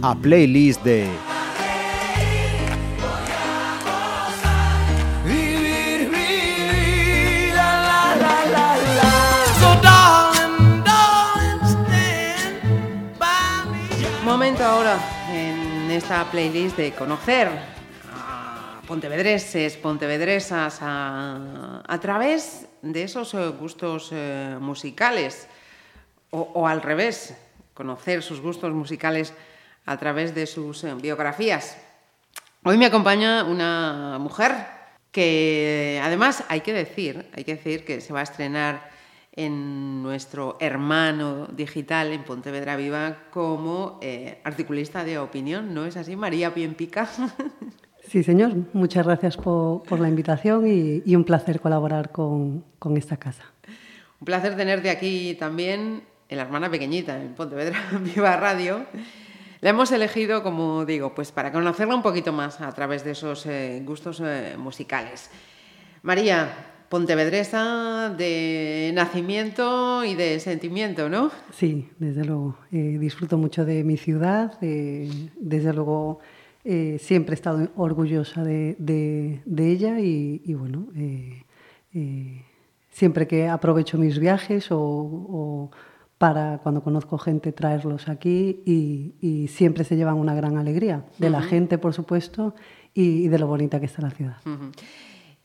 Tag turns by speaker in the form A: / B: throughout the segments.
A: A playlist de.
B: Momento ahora en esta playlist de conocer pontevedreses, pontevedresas a, través de esos eh, gustos eh, musicales o, al revés, conocer sus gustos musicales a través de sus eh, biografías. Hoy me acompaña una mujer que además hay que decir, hay que decir que se va a estrenar en nuestro hermano digital en Pontevedra Viva como articulista de opinión, ¿no es así? María Piempica.
C: Sí, señor. Muchas gracias por, por la invitación y, y un placer colaborar con, con esta casa.
B: Un placer tenerte aquí también en la hermana pequeñita, en Pontevedra Viva Radio. La hemos elegido, como digo, pues para conocerla un poquito más a través de esos eh, gustos eh, musicales. María, pontevedresa de nacimiento y de sentimiento, ¿no?
C: Sí, desde luego. Eh, disfruto mucho de mi ciudad. desde luego, eh, siempre he estado orgullosa de, de- de ella y, y bueno, eh, eh, siempre que aprovecho mis viajes o, o para cuando conozco gente traerlos aquí y, y siempre se llevan una gran alegría de la gente, por supuesto, y, y de lo bonita que está la ciudad.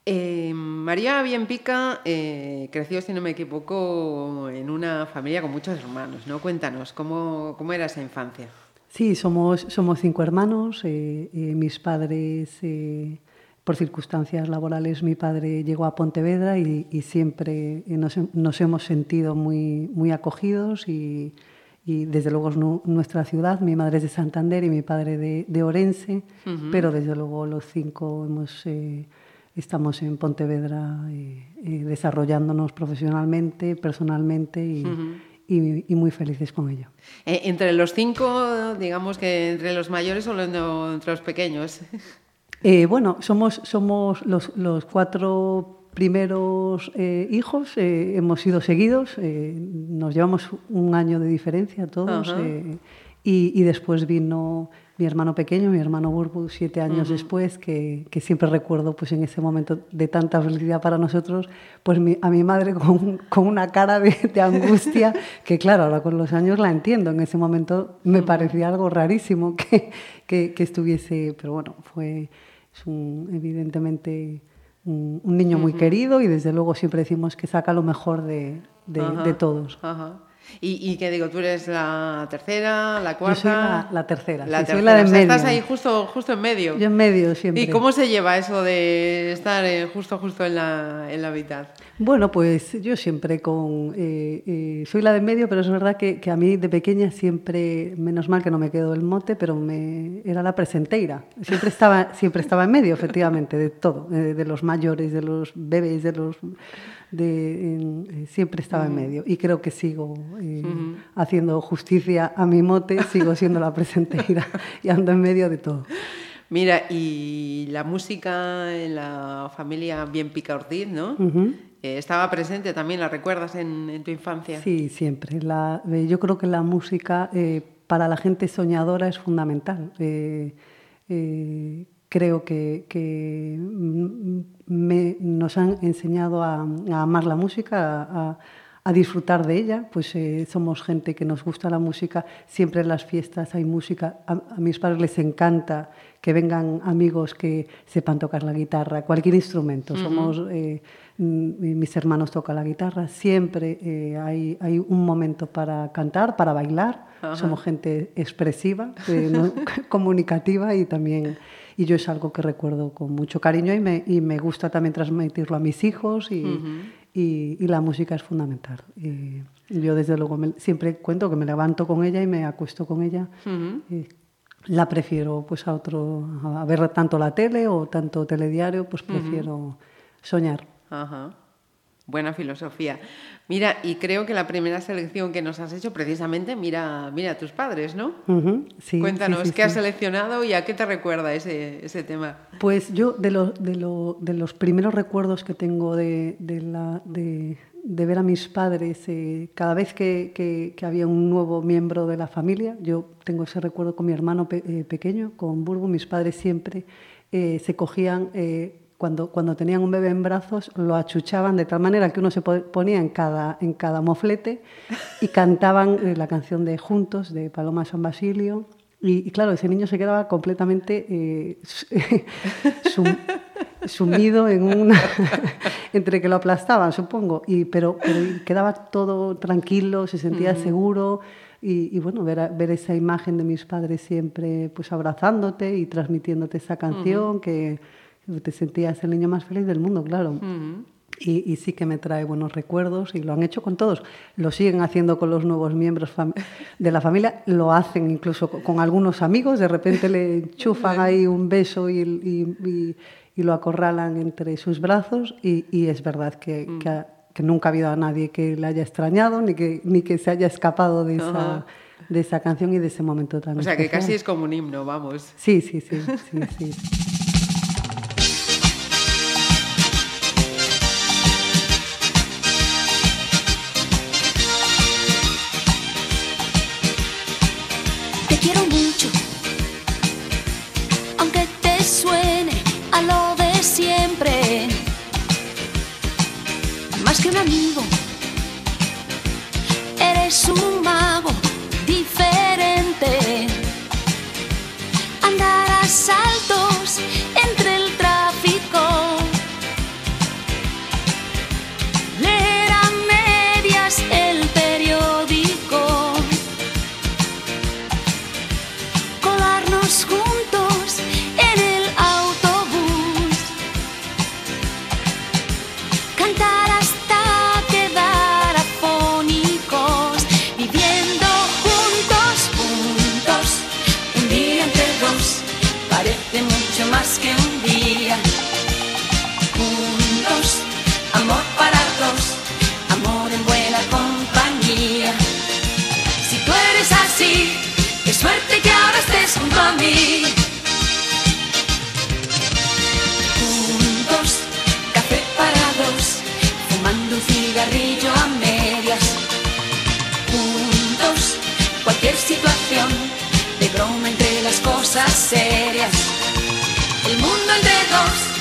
B: Eh, María Bienpica eh, creció, si no me equivoco, en una familia con muchos hermanos, ¿no? Cuéntanos, ¿cómo, cómo era esa infancia?
C: Sí, somos, somos cinco hermanos. eh, eh, mis padres, eh, por circunstancias laborales, mi padre llegó a Pontevedra y, y siempre nos, nos hemos sentido muy, muy acogidos y, y desde luego es nu- nuestra ciudad. Mi madre es de Santander y mi padre de, de Orense, pero desde luego los cinco hemos, eh, estamos en Pontevedra desarrollándonos profesionalmente, personalmente y, y- y muy felices con ello.
B: Eh, entre los cinco, digamos que entre los mayores o los- entre los pequeños.
C: Eh, bueno, somos, somos los, los cuatro primeros eh, hijos, hemos sido seguidos, nos llevamos un año de diferencia todos, y después vino mi hermano pequeño, mi hermano Burbu, siete años después, que, que siempre recuerdo pues en ese momento de tanta felicidad para nosotros, pues mi- a mi madre con, con una cara de, de angustia, que claro, ahora con los años la entiendo, en ese momento me parecía algo rarísimo que, que, que estuviese, pero bueno, fue es un, evidentemente un, un niño muy querido y desde luego siempre decimos que saca lo mejor de, de- de todos.
B: Y, y que digo, tú eres la tercera, la cuarta.
C: Yo soy la, la tercera,
B: La
C: sí, soy
B: tercera,
C: la de
B: o sea,
C: medio.
B: estás ahí justo, justo en medio.
C: Yo en medio siempre.
B: ¿Y cómo se lleva eso de estar eh, justo, justo en la, en la mitad?
C: Bueno, pues yo siempre con... eh, eh, soy la de en medio, pero es verdad que, que a mí de pequeña siempre, menos mal que no me quedó el mote, pero me, era la presenteira. Siempre estaba, siempre estaba en medio, efectivamente, de todo, eh, de los mayores, de los bebés, de los... De, eh, siempre estaba en medio y creo que sigo haciendo justicia a mi mote, sigo siendo la presenteira y ando en medio de todo.
B: Mira, y la música en la familia Bien Pica Ortiz, ¿no?
C: Ujú.
B: Estaba presente también, ¿la recuerdas en, tu infancia?
C: Sí, siempre. Eh, yo creo que la música eh, para la gente soñadora es fundamental. Eh, creo que, mm, nos han enseñado a, amar la música, a, disfrutar de ella. Pues somos gente que nos gusta la música. Siempre en las fiestas hay música. A mis padres les encanta que vengan amigos que sepan tocar la guitarra, cualquier instrumento. Somos eh, mis hermanos tocan la guitarra. Siempre eh, hay, hay un momento para cantar, para bailar. Somos gente expresiva, eh, ¿no? comunicativa y también y yo es algo que recuerdo con mucho cariño y me, y me gusta también transmitirlo a mis hijos y, y, y la música es fundamental. Y yo desde luego me- siempre cuento que me levanto con ella y me acuesto con ella. Y la prefiero pues a otro, a ver tanto la tele o tanto telediario, pues prefiero soñar.
B: Ajá. Buena filosofía. Mira, y creo que la primera selección que nos has hecho, precisamente, mira, mira a tus padres, ¿no?
C: Sí,
B: Cuéntanos,
C: sí, sí,
B: ¿qué has seleccionado y a qué te recuerda ese, ese tema?
C: Pues yo, de, lo- de, lo- de los primeros recuerdos que tengo de, de la- de- de ver a mis padres, eh, cada vez que, había un nuevo miembro de la familia, yo tengo ese recuerdo con mi hermano eh, pequeño, con Burbu, mis padres siempre eh, se cogían, eh, cuando, cuando tenían un bebé en brazos, lo achuchaban de tal manera que uno se po- ponía en cada, en cada moflete y cantaban la canción de Juntos, de Paloma San Basilio. Y, y claro, ese niño se quedaba completamente eh, sum- sumido en una entre que lo aplastaban supongo. Y pero, pero quedaba todo tranquilo se sentía seguro. Y, y bueno ver, ver esa imagen de mis padres siempre pues abrazándote y transmitiéndote esa canción que te sentías el niño más feliz del mundo claro y, y sí que me trae buenos recuerdos y lo han hecho con todos. Lo siguen haciendo con los nuevos miembros de la familia, lo hacen incluso co- con, algunos amigos, de repente le enchufan ahí un beso y, y- y- lo acorralan entre sus brazos y, es verdad que, que ha- que nunca ha habido a nadie que le haya extrañado ni que, ni que se haya escapado de esa,
B: Ajá.
C: de esa canción y de ese momento tan
B: O sea, que
C: especial.
B: casi es como un himno, vamos.
C: Sí, sí, sí, sí, sí.
A: Eres mí. Juntos, café para dos, fumando un cigarrillo a medias. Juntos, cualquier situación, de broma entre las cosas serias. El mundo entre dos,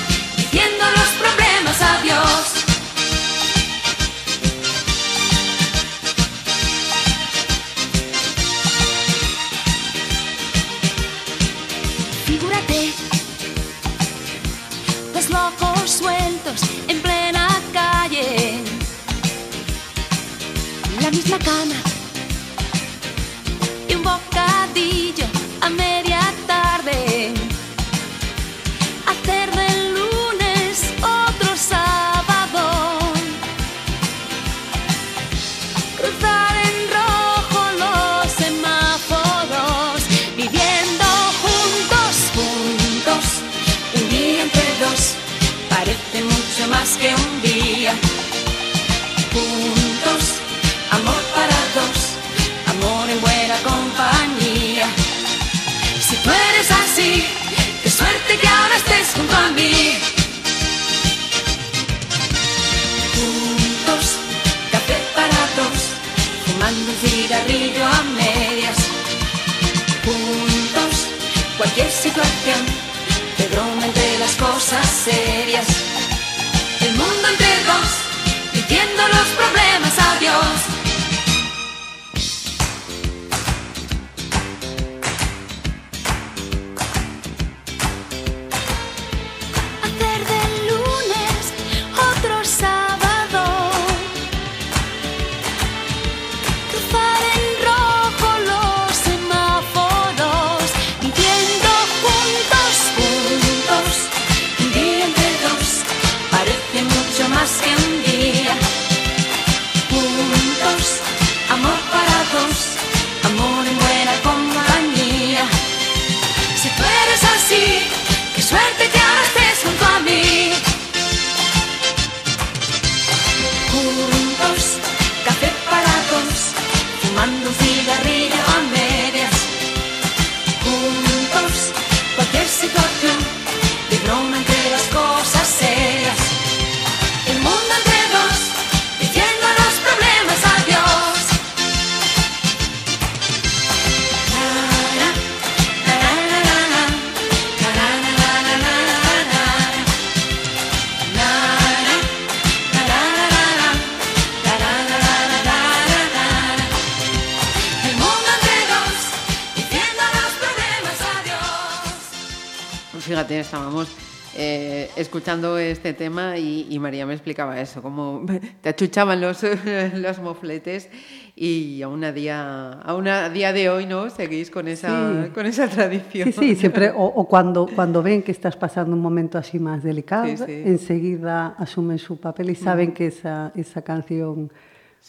A: cualquier situación, de broma entre las cosas serias.
B: Explicaba eso, cómo te achuchaban los, los mofletes y aún a día, aún a día de hoy no seguís con esa,
C: Sí.
B: con esa tradición.
C: Sí, sí, siempre, o, o cuando, cuando ven que estás pasando un momento así más delicado,
B: Sí, sí.
C: enseguida asumen su papel y saben que esa, esa canción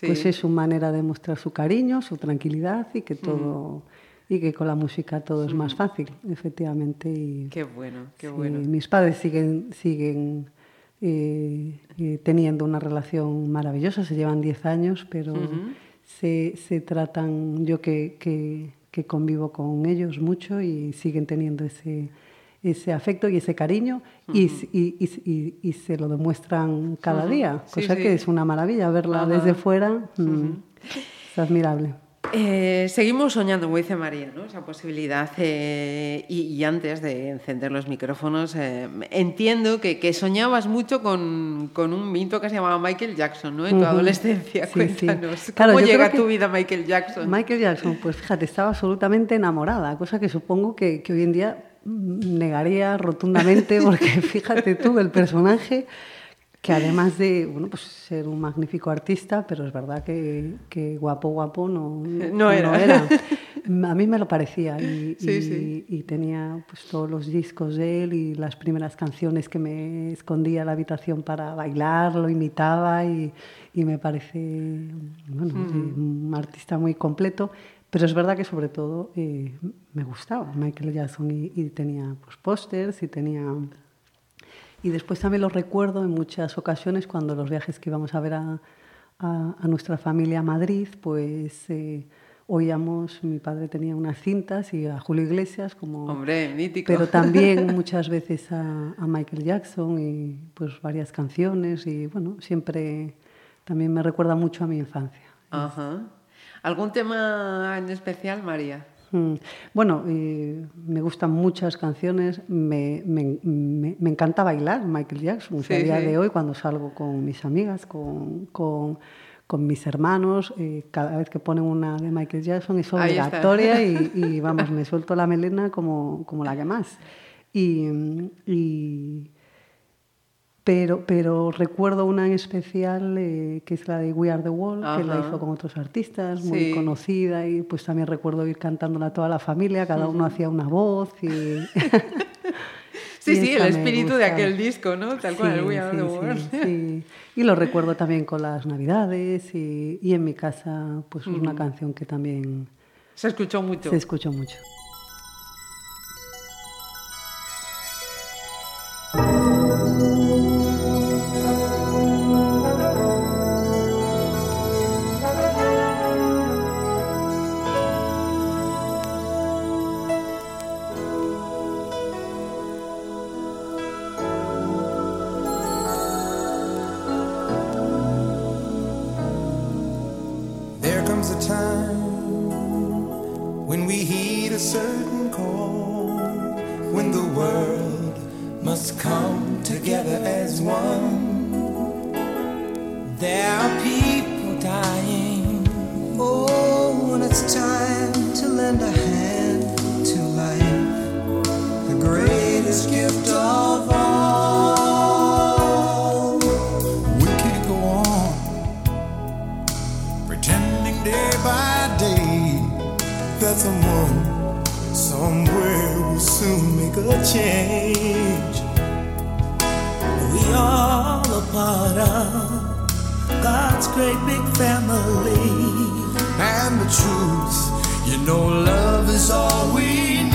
C: pues es su manera de mostrar su cariño, su tranquilidad y que todo y que con la música todo es más fácil, efectivamente. Y,
B: Qué bueno, qué bueno.
C: Mis padres siguen, siguen eh, eh, teniendo una relación maravillosa, se llevan 10 años, pero se, se tratan, yo que, que, que convivo con ellos mucho y siguen teniendo ese, ese afecto y ese cariño y, y, y- y- y se lo demuestran cada día, cosa
B: sí.
C: que es una maravilla verla desde fuera, mm, es admirable.
B: Eh, seguimos soñando, como dice María, ¿no? esa posibilidad. eh, y, y antes de encender los micrófonos, eh, entiendo que, que soñabas mucho con, con un mito que se llamaba Michael Jackson, ¿no? En tu adolescencia.
C: Sí, sí.
B: Cuéntanos,
C: Claro,
B: ¿cómo llega a tu vida Michael Jackson?
C: Michael Jackson, pues fíjate, estaba absolutamente enamorada, cosa que supongo que, que hoy en día negaría rotundamente, porque fíjate tú, el personaje, que además de bueno, pues ser un magnífico artista, pero es verdad que, que guapo, guapo no,
B: No era.
C: A mí me lo parecía y,
B: Sí,
C: y-
B: sí.
C: y tenía pues, todos los discos de él y las primeras canciones que me escondía en la habitación para bailar, lo imitaba y, y me parece bueno, sí, un artista muy completo. Pero es verdad que sobre todo eh, me gustaba Michael Jackson y, y tenía pues, pósters y tenía... Y después también lo recuerdo en muchas ocasiones cuando los viajes que íbamos a ver a, a- a nuestra familia a Madrid, pues eh, oíamos, mi padre tenía unas cintas y a Julio Iglesias como...
B: Hombre, mítico.
C: Pero también muchas veces a, a Michael Jackson y pues varias canciones y bueno, siempre también me recuerda mucho a mi infancia.
B: Ajá. ¿Algún tema en especial, María?
C: Mm, Bueno, eh, me gustan muchas canciones, me, me- me- me encanta bailar Michael Jackson.
B: Sí,
C: a día
B: sí.
C: de hoy, cuando salgo con mis amigas, con, con- con mis hermanos, eh, cada vez que ponen una de Michael Jackson es obligatoria y, y, vamos, me suelto la melena como, como la que más. Y, y- pero, pero recuerdo una en especial eh, que es la de We Are the Wall, que la hizo con otros artistas, muy conocida y pues también recuerdo ir cantándola a toda la familia, cada uno hacía una voz y...
B: Sí,
C: y
B: sí, el espíritu de aquel disco, ¿no? Tal cual, el We Are
C: sí,
B: the World.
C: Y lo recuerdo también con las navidades y, y en mi casa pues es una canción que también
B: Se escuchó mucho.
C: se escuchó mucho.
D: Greatest gift of all. We can't go on pretending day by day that someone somewhere will soon make a change. We are a part of God's great big family, and the truth, you know, love is all we need.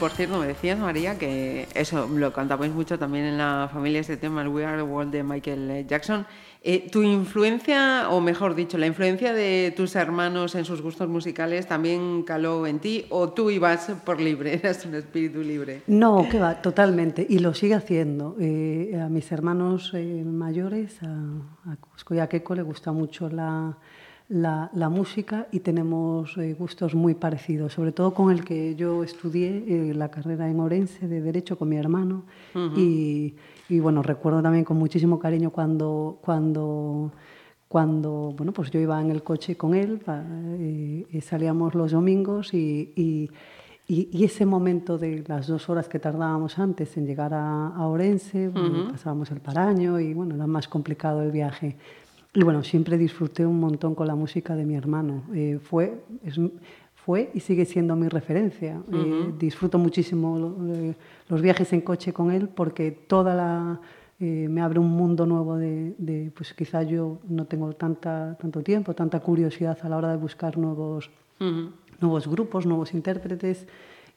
B: Por cierto, me decías, María, que eso lo cantabais mucho también en la familia, este tema, el We Are the World de Michael Jackson. Eh, tu influencia, o mejor dicho, la influencia de tus hermanos en sus gustos musicales también caló en ti, o tú ibas por libre, eras un espíritu libre.
C: No, que va, totalmente, y lo sigue haciendo. Eh, a mis hermanos eh, mayores, a, a Cusco y a Keiko, le gusta mucho la, la, la música y tenemos eh, gustos muy parecidos, sobre todo con el que yo estudié eh, la carrera en Orense de Derecho con mi hermano. Y, y, bueno, recuerdo también con muchísimo cariño cuando, cuando, cuando bueno, pues yo iba en el coche con él, eh, y salíamos los domingos y, y, ese momento de las dos horas que tardábamos antes en llegar a, Orense, bueno, pasábamos el Paraño y bueno, era más complicado el viaje. Y bueno, siempre disfruté un montón con la música de mi hermano. Eh, fue, es- fue y sigue siendo mi referencia. Eh, disfruto muchísimo lo- los viajes en coche con él porque toda la, eh, me abre un mundo nuevo de, de, pues quizá yo no tengo tanta, tanto tiempo, tanta curiosidad a la hora de buscar nuevos, nuevos grupos, nuevos intérpretes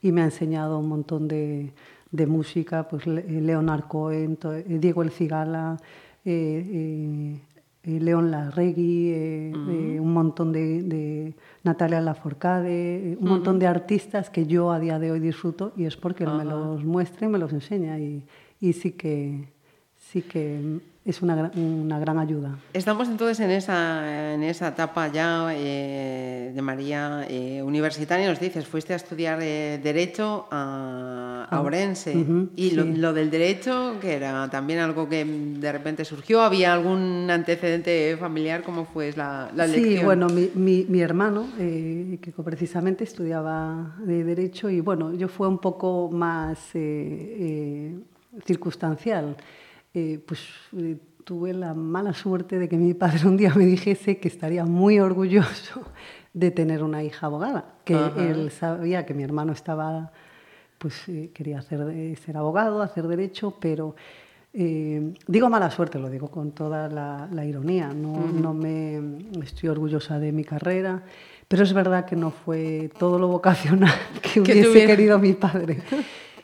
C: y me ha enseñado un montón de, de música, pues Le- Leonard Cohen, Diego El Cigala, eh, eh, León Larregui, eh, eh, un montón de, de Natalia Laforcade, un montón de artistas que yo a día de hoy disfruto y es porque él me los muestra y me los enseña y, y sí que sí que es una, gran- una gran ayuda.
B: Estamos entonces en esa, en esa etapa ya eh, de María eh, universitaria. Nos dices, fuiste a estudiar eh, Derecho a, a Orense.
C: ujú,
B: y lo,
C: sí.
B: lo del Derecho, que era también algo que de repente surgió, ¿había algún antecedente familiar? ¿Cómo fue la, la
C: Sí,
B: elección?
C: bueno, mi, mi- mi hermano, eh, que precisamente estudiaba de Derecho, y bueno, yo fue un poco más eh, eh, circunstancial. Eh, pues eh, tuve la mala suerte de que mi padre un día me dijese que estaría muy orgulloso de tener una hija abogada, que
B: Ajá.
C: él sabía que mi hermano estaba, pues eh, quería hacer, ser abogado, hacer derecho, pero eh, digo mala suerte, lo digo con toda la, la ironía, no, no me estoy orgullosa de mi carrera, pero es verdad que no fue todo lo vocacional que hubiese querido mi padre.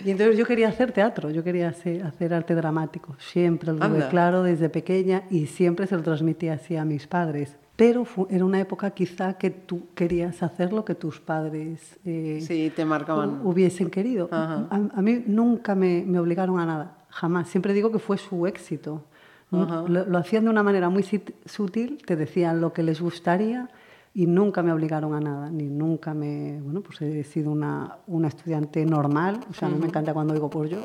C: Y entonces yo quería hacer teatro, yo quería hacer, hacer arte dramático, siempre lo tuve claro desde pequeña y siempre se lo transmití así a mis padres. Pero fu- era una época quizá que tú querías hacer lo que tus padres eh,
B: Sí, te marcaban.
C: hu- hubiesen querido. A, a mí nunca me, me obligaron a nada, jamás. Siempre digo que fue su éxito. Lo, lo hacían de una manera muy sutil, te decían lo que les gustaría y nunca me obligaron a nada, ni nunca me... Bueno, pues he sido una, una estudiante normal, o sea, a mí me encanta cuando digo, pues yo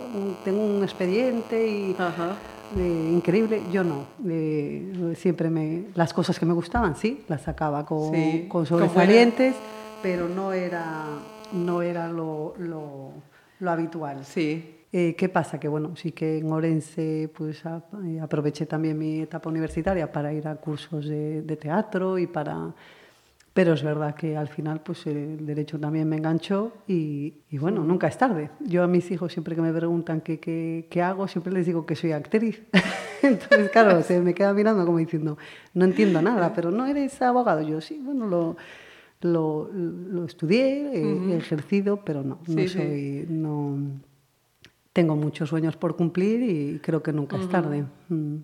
C: tengo un expediente y...
B: Ajá.
C: eh, increíble, yo no. Eh, siempre me... Las cosas que me gustaban, sí, las sacaba con,
B: Sí,
C: con sobresalientes, pero no era, no era lo, lo, lo habitual.
B: Sí.
C: Eh, ¿Qué pasa? Que bueno, sí que en Orense pues, a- aproveché también mi etapa universitaria para ir a cursos de, de teatro y para... Pero es verdad que al final pues el derecho también me enganchó y, y bueno, nunca es tarde. Yo a mis hijos siempre que me preguntan qué, qué, qué hago, siempre les digo que soy actriz. Entonces, claro, se me queda mirando como diciendo, no entiendo nada, pero no eres abogado. Yo sí, bueno, lo, lo, lo estudié, he- ejercido, pero no, no
B: sí.
C: soy... No, tengo muchos sueños por cumplir y creo que nunca es tarde. Mm.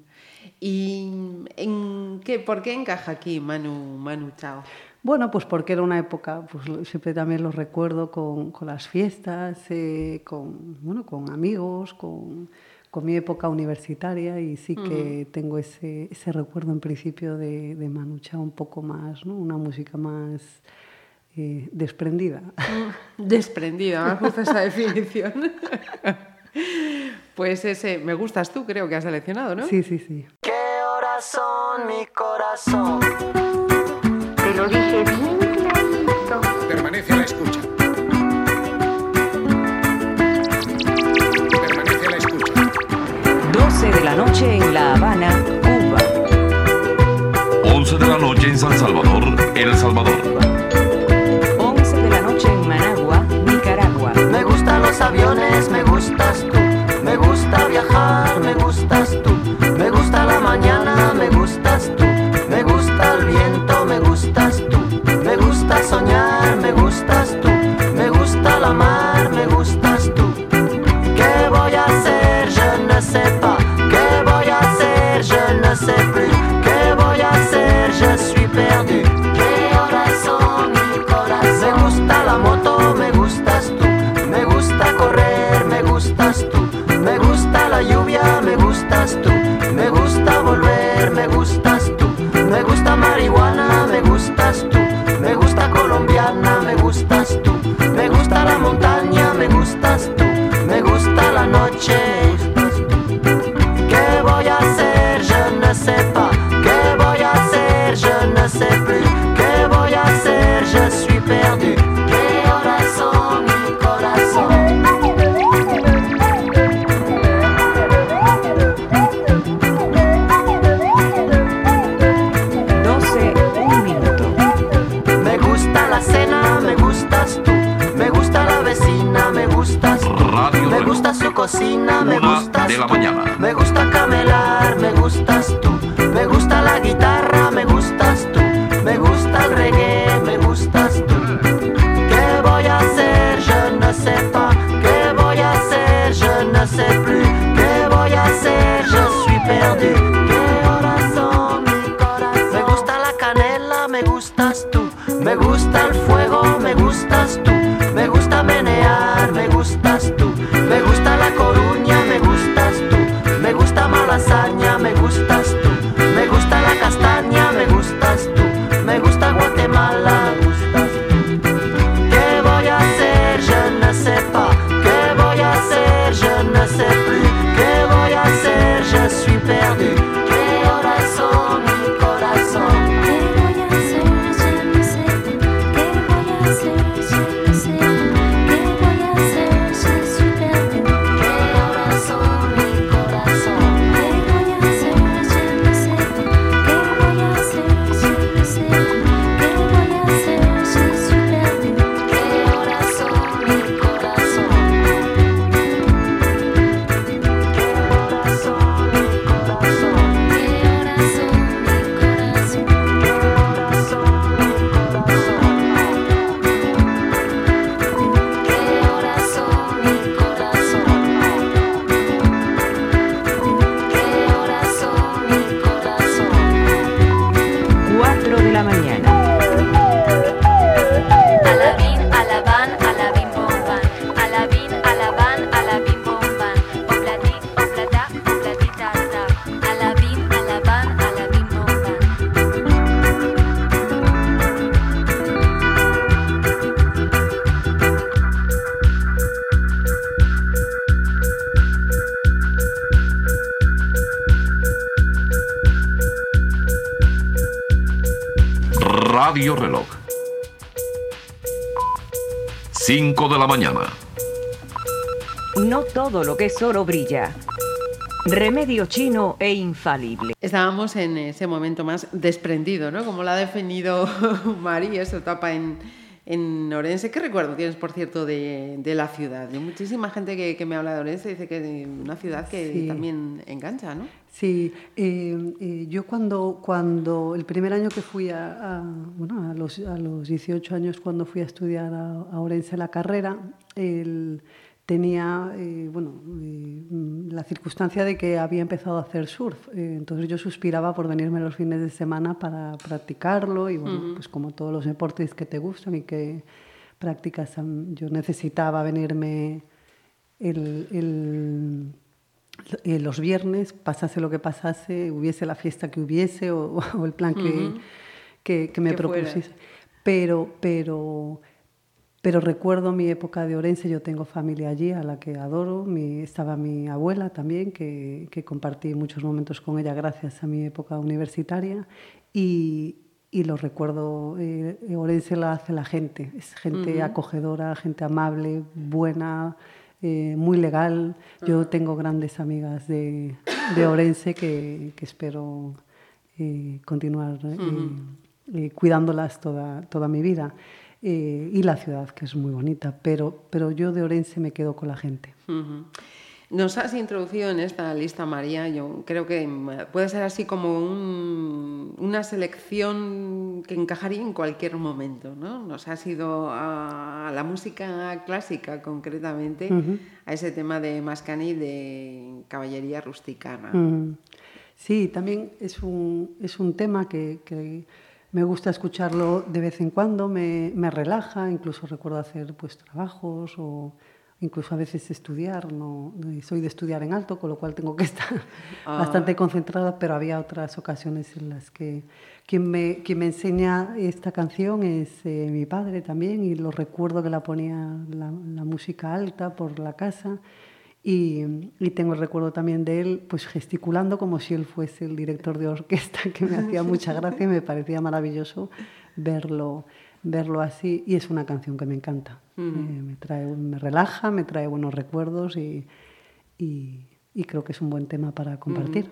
B: ¿Y en qué, por qué encaja aquí Manu, Manu Chao?
C: Bueno, pues porque era una época, pues siempre también lo recuerdo con, con las fiestas, eh, con, bueno, con amigos, con, con mi época universitaria y sí que tengo ese, ese recuerdo en principio de, de Manu Chao un poco más, ¿no? una música más eh, desprendida.
B: Desprendida, me gusta esa definición. pues ese, me gustas tú, creo que has seleccionado, ¿no?
C: Sí, sí, sí.
E: ¿Qué horas son mi corazón?
F: Lo dije bien clarito.
G: Permanece a la escucha. Permanece a la escucha.
H: 12 de la noche en La Habana, Cuba.
I: 11 de la noche en San Salvador, El Salvador.
H: 11 de la noche en Managua, Nicaragua.
E: Me gustan los aviones, me gustas tú. Me gusta viajar, me gustas tú. Me gusta la mañana, me gustas tú. Me gustas tú.
I: Radio Reloj. 5 de la mañana.
H: No todo lo que es oro brilla. Remedio chino e infalible.
B: Estábamos en ese momento más desprendido, ¿no? Como lo ha definido María, esa etapa en, en Orense. ¿Qué recuerdo tienes, por cierto, de, de la ciudad? Hay muchísima gente que, que me habla de Orense dice que es una ciudad que
C: Sí.
B: también engancha, ¿no?
C: Sí, eh, eh, yo cuando, cuando el primer año que fui a, a- bueno, a, los, a los 18 años cuando fui a estudiar a, a Orense la carrera, el- tenía eh, bueno, eh, la circunstancia de que había empezado a hacer surf, entonces yo suspiraba por venirme los fines de semana para practicarlo y bueno, pues como todos los deportes que te gustan y que practicas, yo necesitaba venirme el- el, eh, los viernes, pasase lo que pasase, hubiese la fiesta que hubiese o, o el plan que, que, que me
B: Que fuera.
C: propusiese. Pero, pero, pero recuerdo mi época de Orense, yo tengo familia allí a la que adoro, mi, estaba mi abuela también, que, que compartí muchos momentos con ella gracias a mi época universitaria. Y, y lo recuerdo, eh, Orense la hace la gente, es gente acogedora, gente amable, buena, eh, muy legal. Yo tengo grandes amigas de, de Orense que, que espero eh, continuar eh, cuidándolas toda, toda mi vida. Y la ciudad, que es muy bonita, pero, pero yo de Orense me quedo con la gente.
B: Nos has introducido en esta lista, María. Yo creo que puede ser así como un- una selección que encajaría en cualquier momento, ¿no? Nos has ido a la música clásica, concretamente, a ese tema de Mascani de caballería rusticana.
C: Sí, también es un, es un tema que, que me gusta escucharlo de vez en cuando, me, me relaja, incluso recuerdo hacer pues trabajos o, incluso a veces estudiar. No, soy de estudiar en alto, con lo cual tengo que estar
B: Ah.
C: bastante concentrada, pero había otras ocasiones en las que quien me, quien me enseña esta canción es eh, mi padre también y lo recuerdo que la ponía la, la música alta por la casa. Y, y tengo el recuerdo también de él pues gesticulando como si él fuese el director de orquesta, que me hacía mucha gracia y me parecía maravilloso verlo, verlo así. Y es una canción que me encanta. Eh, me, trae, me relaja, me trae buenos recuerdos y, y- y creo que es un buen tema para compartir.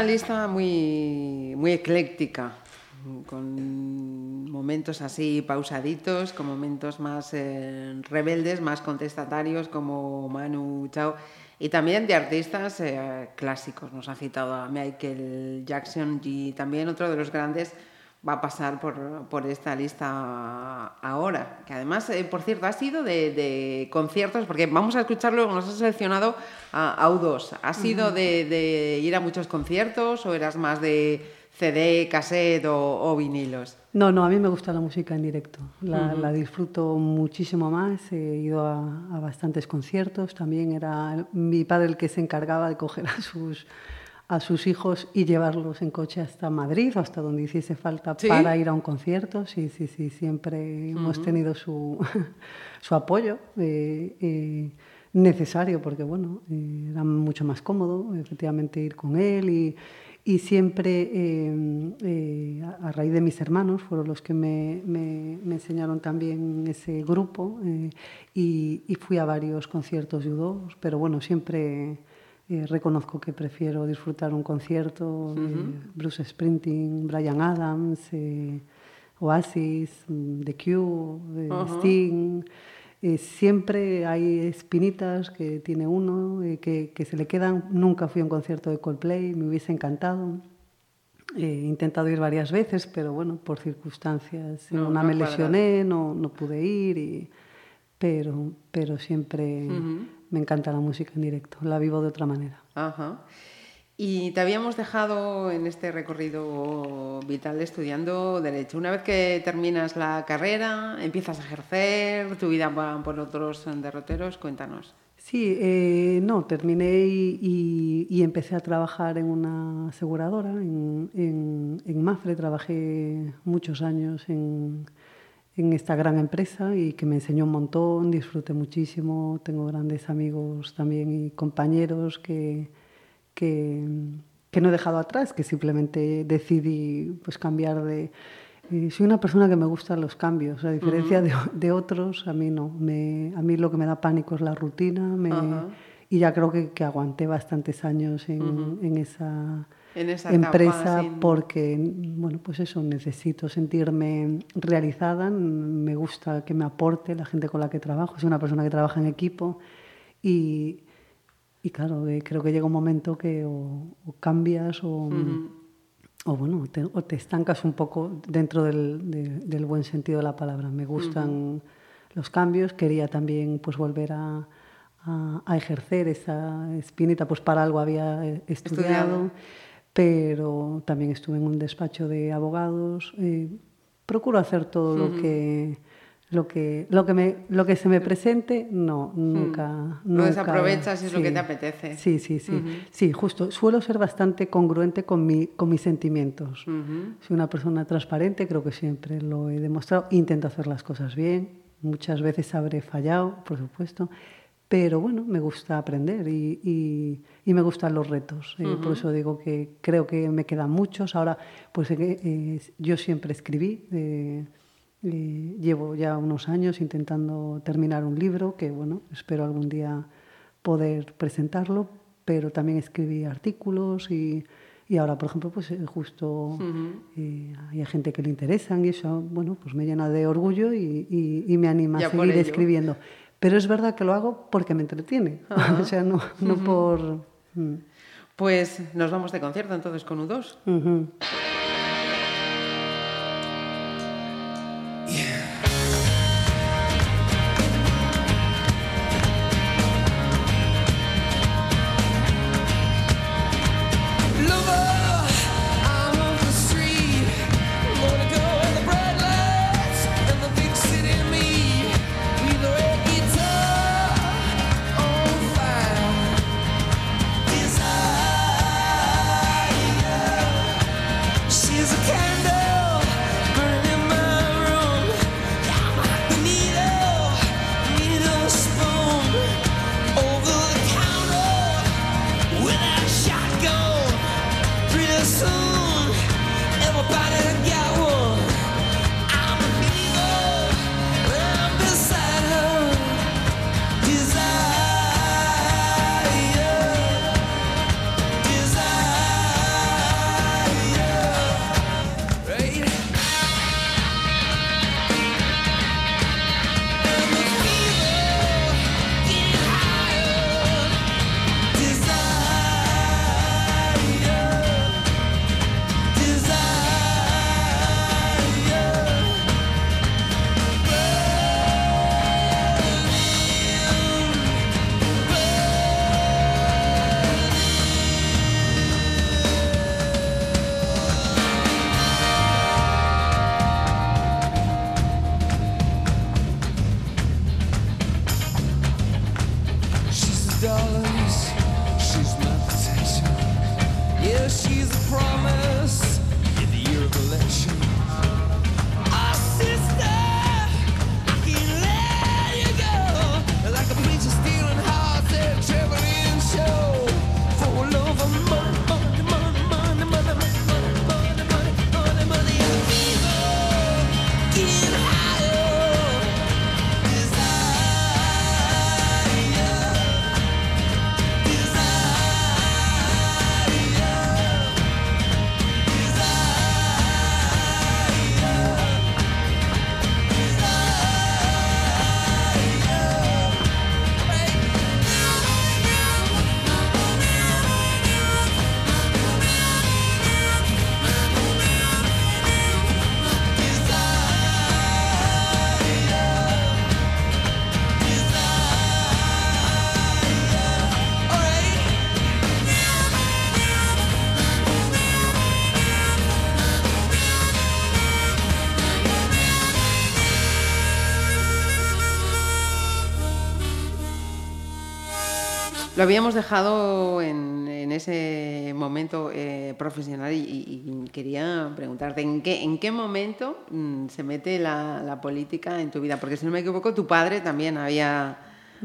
B: Una lista muy, muy ecléctica, con momentos así pausaditos, con momentos más eh, rebeldes, más contestatarios, como Manu Chao, y también de artistas eh, clásicos. Nos ha citado a Michael Jackson y también otro de los grandes va a pasar por, por esta lista ahora, que además, eh, por cierto, ha sido de, de conciertos, porque vamos a escucharlo, nos ha seleccionado a, a U2. ¿Ha sido de, de ir a muchos conciertos o eras más de CD, cassette o, o vinilos?
C: No, no, a mí me gusta la música en directo. La, disfruto muchísimo más. He ido a, a bastantes conciertos. También era mi padre el que se encargaba de coger a sus, a sus hijos y llevarlos en coche hasta Madrid o hasta donde hiciese falta
B: ¿Sí?
C: para ir a un concierto. Sí, sí, sí, siempre hemos tenido su, su apoyo. eh, eh, necesario porque bueno eh, era mucho más cómodo efectivamente ir con él y, y siempre a raíz de mis hermanos fueron los que me, me- me enseñaron también ese grupo y, y fui a varios conciertos de U2, pero bueno, siempre eh, reconozco que prefiero disfrutar un concierto de Bruce Springsteen, Brian Adams, eh, Oasis, mm, The Cure, eh,
B: Ajá.
C: Sting. Eh, siempre hay espinitas que tiene uno, eh, que, que se le quedan. Nunca fui a un concierto de Coldplay, me hubiese encantado. Eh, he intentado ir varias veces, pero bueno, por circunstancias.
B: No,
C: una
B: no
C: me
B: cuadra.
C: lesioné, no, no pude ir, y, pero, pero siempre
B: Ujú.
C: Me encanta la música en directo, la vivo de otra manera.
B: Ajá. Y te habíamos dejado en este recorrido vital estudiando Derecho. Una vez que terminas la carrera, empiezas a ejercer, tu vida va por otros derroteros, cuéntanos.
C: Sí, eh, no, terminé y, y- y empecé a trabajar en una aseguradora, en, en- en Mafre, trabajé muchos años en, en esta gran empresa y que me enseñó un montón, disfruté muchísimo, tengo grandes amigos también y compañeros que, que, que no he dejado atrás, que simplemente decidí pues, cambiar de... eh, soy una persona que me gustan los cambios, a diferencia de, de otros, a mí no. Me, a mí lo que me da pánico es la rutina me-
B: Ajá.
C: y ya creo que, que aguanté bastantes años en, en esa,
B: En esa etapa,
C: empresa
B: sí.
C: porque, bueno, pues eso, necesito sentirme realizada, me gusta que me aporte la gente con la que trabajo, soy una persona que trabaja en equipo y, y claro, eh, creo que llega un momento que o, o cambias o, o bueno, te, o te estancas un poco dentro del, de- del buen sentido de la palabra. Me gustan los cambios, quería también pues volver a, a- a ejercer esa espinita, pues para algo había eh, estudiado,
B: Estudiado.
C: Pero también estuve en un despacho de abogados. eh, procuro hacer todo lo que lo que lo que me lo que se me presente no nunca
B: Lo
C: nunca-
B: desaprovechas y es lo que
C: sí.
B: te apetece.
C: sí sí sí sí justo suelo ser bastante congruente con mi con mis sentimientos soy una persona transparente creo que siempre lo he demostrado intento hacer las cosas bien muchas veces habré fallado por supuesto pero bueno me gusta aprender y, y- y me gustan los retos. Eh, por eso digo que creo que me quedan muchos. Ahora pues eh, eh, yo siempre escribí eh, llevo ya unos años intentando terminar un libro que, bueno, espero algún día poder presentarlo, pero también escribí artículos y, y ahora, por ejemplo, pues justo eh, hay gente que le interesan y eso, bueno, pues me llena de orgullo y, y- y me anima
B: Ya
C: a seguir escribiendo. Pero es verdad que lo hago porque me entretiene, o sea, no, no por... mm.
B: Pues nos vamos de concierto entonces con U2.
C: Ujú.
J: Lover,
B: Lo habíamos dejado en, en ese momento eh, profesional y, quería preguntarte, ¿en qué, en qué momento mm, se mete la, la política en tu vida? Porque si no me equivoco, tu padre también había,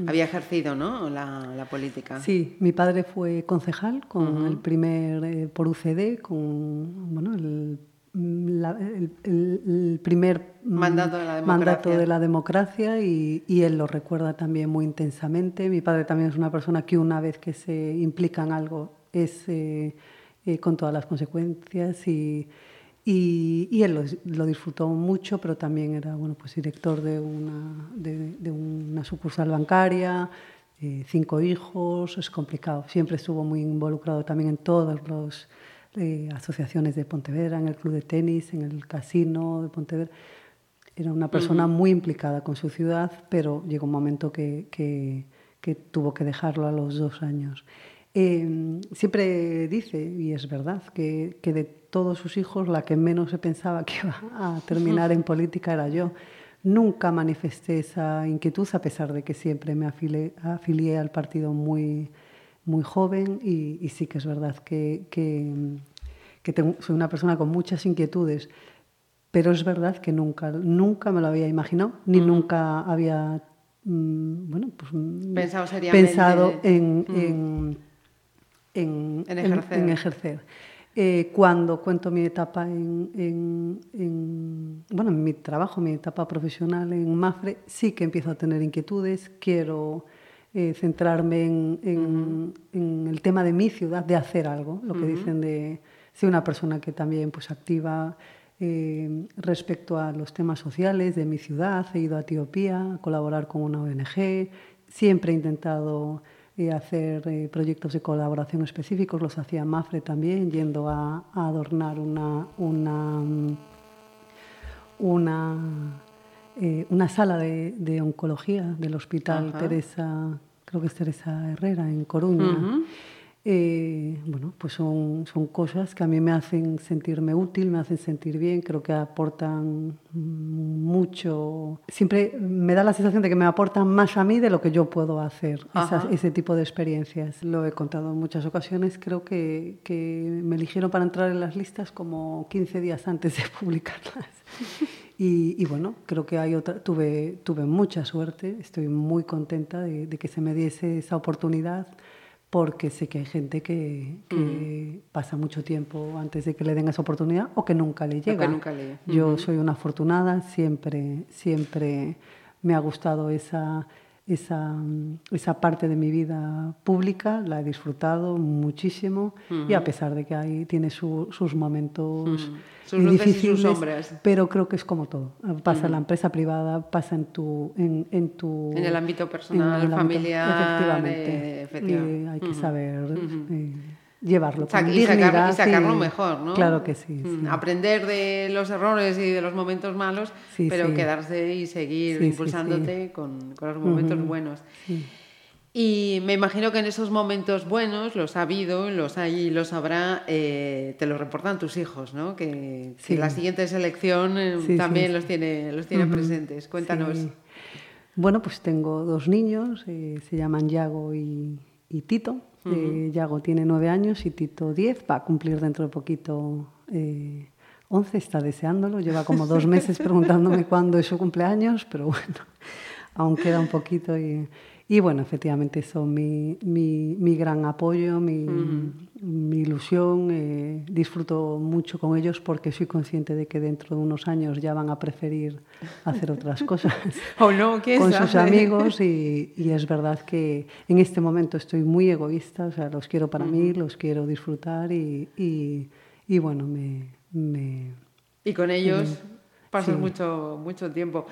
B: había ejercido ¿no? la, la política.
C: Sí, mi padre fue concejal con el primer eh, por UCD, con bueno, el, la- el- primer mm,
B: Mandato de la
C: mandato
B: democracia.
C: de la democracia y, y él lo recuerda también muy intensamente. Mi padre también es una persona que una vez que se implica en algo es eh, eh, con todas las consecuencias y, y, y él lo, lo disfrutó mucho, pero también era bueno, pues director de una, de, de una sucursal bancaria, eh, cinco hijos, es complicado. Siempre estuvo muy involucrado también en todas las asociaciones de Pontevedra, en el club de tenis, en el casino de Pontevedra. Era una persona muy implicada con su ciudad, pero llegó un momento que, que- que tuvo que dejarlo a los dos años. Eh, siempre dice, y es verdad, que, que de todos sus hijos la que menos se pensaba que iba a terminar en política era yo. Nunca manifesté esa inquietud, a pesar de que siempre me afilié, afilié al partido muy, muy joven y, y sí que es verdad que, que, que tengo- soy una persona con muchas inquietudes, pero es verdad que nunca, nunca me lo había imaginado, ni nunca había mm, bueno, pues, mm,
B: Pensado seriamente.
C: pensado en,
B: Mm.
C: en, en,
B: En ejercer.
C: en ejercer. Eh, cuando cuento mi etapa en, en- en- bueno, en mi trabajo, mi etapa profesional en Mafre, sí que empiezo a tener inquietudes, quiero eh, centrarme en, en- en el tema de mi ciudad, de hacer algo, lo que dicen de ser una persona que también pues activa eh, respecto a los temas sociales de mi ciudad, he ido a Etiopía a colaborar con una ONG, siempre he intentado eh, hacer eh, proyectos de colaboración específicos, los hacía Mafre también, yendo a, a adornar una, una, una, eh, una sala de, de oncología del Hospital
B: Ajá.
C: Teresa, creo que es Teresa Herrera, en Coruña.
B: Ujú.
C: Eh, bueno, pues son, son cosas que a mí me hacen sentirme útil, me hacen sentir bien, creo que aportan mucho. Siempre me da la sensación de que me aportan más a mí de lo que yo puedo hacer, esas- ese tipo de experiencias. Lo he contado en muchas ocasiones, creo que, que me eligieron para entrar en las listas como 15 días antes de publicarlas. Y, y bueno, creo que hay otra, tuve, tuve mucha suerte, estoy muy contenta de, de que se me diese esa oportunidad porque sé que hay gente que, que pasa mucho tiempo antes de que le den esa oportunidad o que nunca le llega.
B: nunca le-
C: Yo
B: Ujú.
C: soy una afortunada, siempre, siempre me ha gustado esa, esa, esa parte de mi vida pública, la he disfrutado muchísimo y a pesar de que hay, tiene su- sus momentos
B: Sus luces y sus
C: difíciles,
B: sombras.
C: pero creo que es como todo. Pasa en la empresa privada, pasa en tu... En, en tu
B: En el ámbito personal,
C: en el ámbito-
B: familiar,
C: efectivamente.
B: eh, efectivamente.
C: Y hay que saber eh, llevarlo
B: Sac-
C: con
B: y, sacar-
C: dignidad
B: y sacarlo mejor, ¿no?
C: Claro que sí. Sí.
B: Aprender de los errores y de los momentos malos,
C: Sí,
B: pero quedarse y seguir impulsándote Con, con los momentos buenos. Y me imagino que en esos momentos buenos, los ha habido, los hay y los habrá, eh, te lo reportan tus hijos, ¿no? Que, que
C: Sí.
B: la siguiente selección eh,
C: Sí,
B: también
C: sí.
B: los tiene, los tiene presentes. Cuéntanos.
C: Bueno, pues tengo dos niños, eh, se llaman Yago y, y Tito. Eh, Yago tiene nueve años y Tito diez, va a cumplir dentro de poquito eh, once, está deseándolo, lleva como dos meses preguntándome cuándo es su cumpleaños, pero bueno, aún queda un poquito y, y bueno, efectivamente son mi, mi, mi gran apoyo, mi, mi ilusión, eh, disfruto mucho con ellos porque soy consciente de que dentro de unos años ya van a preferir hacer otras cosas
B: O no, ¿quién
C: con sus amigos y, y es verdad que en este momento estoy muy egoísta, o sea, los quiero para mí, los quiero disfrutar y, y, y bueno, me, me,
B: Y con ellos pasas
C: Sí.
B: mucho, mucho tiempo.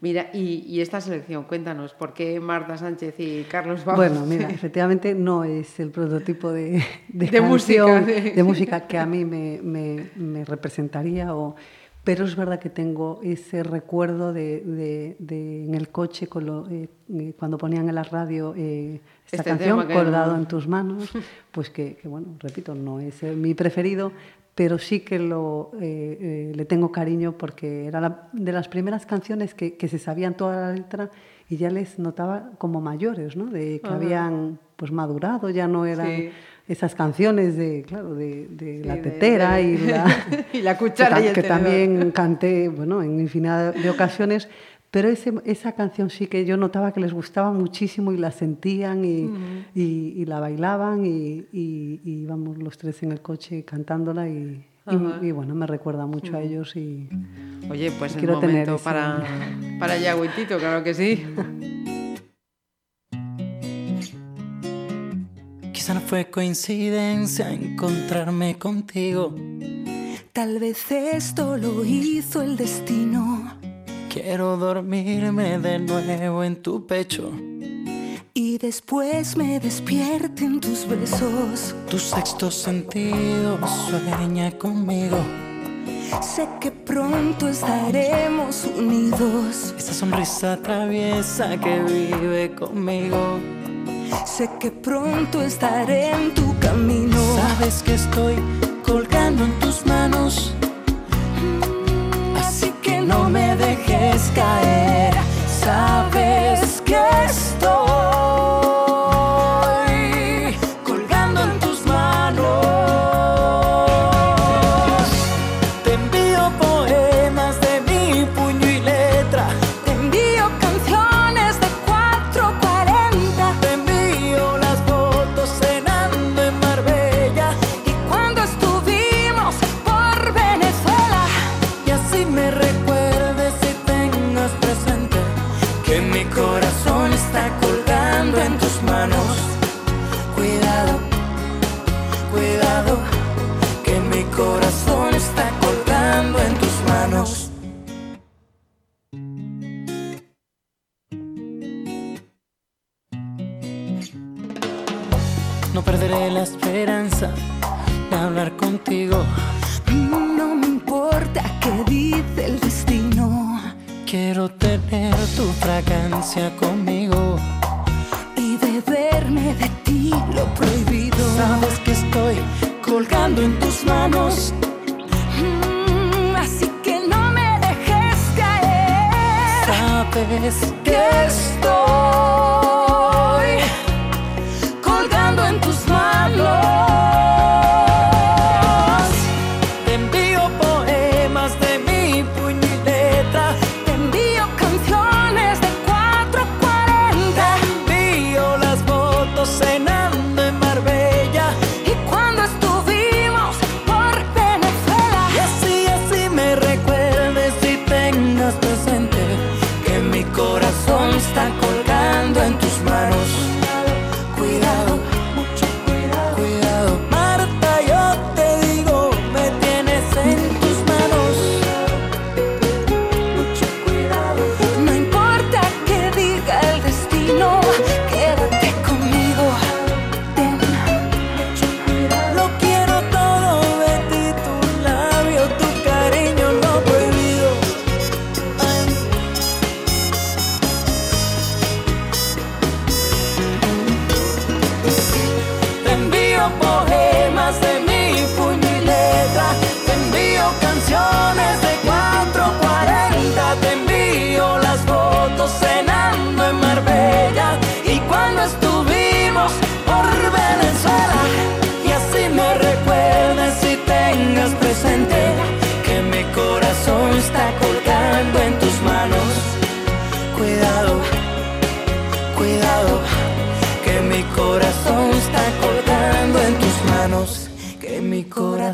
B: Mira, y, y esta selección, cuéntanos, ¿por qué Marta Sánchez y Carlos Bajo?
C: Bueno, mira, efectivamente no es el prototipo de, de,
B: De música, de-
C: de música que a mí me, me- me representaría, o, pero es verdad que tengo ese recuerdo de, en el coche con lo- eh, eh, cuando ponían en la radio eh, esta
B: Este
C: canción, Colgado en tus manos, pues que, que, bueno, repito, no es mi preferido, pero sí que lo, eh, eh, le tengo cariño porque era la- de las primeras canciones que, que se sabían toda la letra y ya les notaba como mayores, ¿no? De que
B: Ajá.
C: habían pues madurado, ya no eran
B: Sí.
C: esas canciones de, claro, de, de
B: Sí,
C: la
B: de-
C: tetera
B: de-
C: y la,
B: y la cuchara
C: que,
B: y el
C: que
B: tenedor.
C: también canté, bueno, en infinidad de ocasiones. Pero ese- esa canción sí que yo notaba que les gustaba muchísimo y la sentían y, y- y la bailaban y, y- y íbamos los tres en el coche cantándola y, y bueno, me recuerda mucho a ellos y
B: Oye, pues el
C: Quiero tener
B: momento
C: ese-
B: para, para Yagüitito, claro que sí.
K: Quizá no fue coincidencia encontrarme contigo.
L: Tal vez esto lo hizo el destino.
K: Quiero dormirme de nuevo en tu pecho.
L: Y después me despierten tus besos.
K: Tu sexto sentido sueña conmigo.
L: Sé que pronto estaremos unidos.
K: Esa sonrisa traviesa que vive conmigo.
L: Sé que pronto estaré en tu camino.
K: Sabes que estoy colgando en tus manos. Así que no me dejes caer. Sabes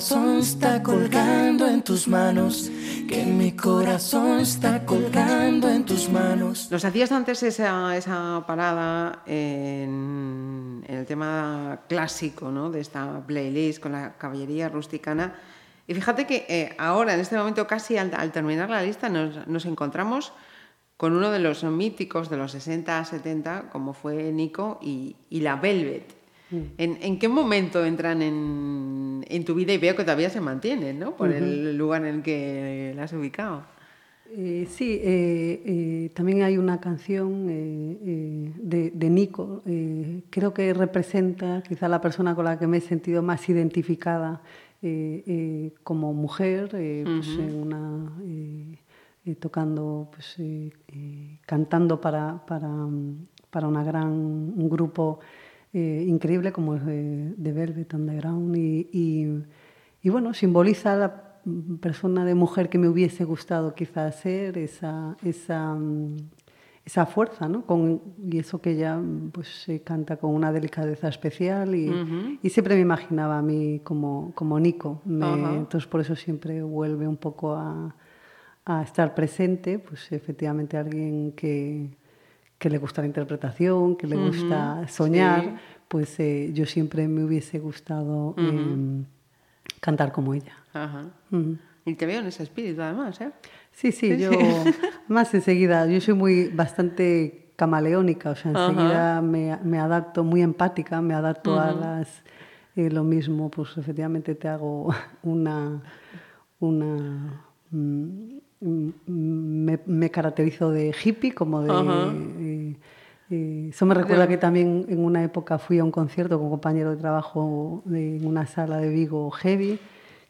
K: corazón está colgando en tus manos, que mi corazón está colgando en tus manos.
B: Nos hacías antes esa, esa parada en, en el tema clásico ¿no? de esta playlist con la caballería rusticana. Y fíjate que eh, ahora, en este momento, casi al, al terminar la lista, nos, nos encontramos con uno de los míticos de los 60 70, como fue Nico y, y la Velvet. ¿En, en qué momento entran en, en tu vida? Y veo que todavía se mantienen, ¿no? Por el lugar en el que la has ubicado.
C: Eh, sí, eh, eh, también hay una canción de, de Nico, creo que representa quizá la persona con la que me he sentido más identificada como mujer, pues, una, tocando, pues, cantando para, para, mm, para una gran, un grupo eh, increíble como es de, de Velvet Underground y, y, y, bueno, simboliza la persona de mujer que me hubiese gustado quizás ser, esa, esa, mm, esa fuerza, ¿no? Con, y eso que ella pues se canta con una delicadeza especial y,
B: Ujú.
C: y siempre me imaginaba a mí como, como Nico. Me-
B: Ajá.
C: entonces por eso siempre vuelve un poco a, a estar presente, pues efectivamente alguien que, que le gusta la interpretación, que le gusta soñar,
B: sí.
C: pues eh, yo siempre me hubiese gustado em, cantar como ella.
B: Ajá.
C: Ujú.
B: Y te veo en ese espíritu, además, ¿eh?
C: Sí, sí,
B: Sí,
C: yo
B: sí.
C: más enseguida, yo soy muy bastante camaleónica, o sea, enseguida me, me adapto, muy empática, me adapto a las... eh, lo mismo, pues efectivamente te hago una... una mm, mm, me, me caracterizo de hippie, como de... Eh, eso me recuerda que también en una época fui a un concierto con un compañero de trabajo de- en una sala de Vigo heavy,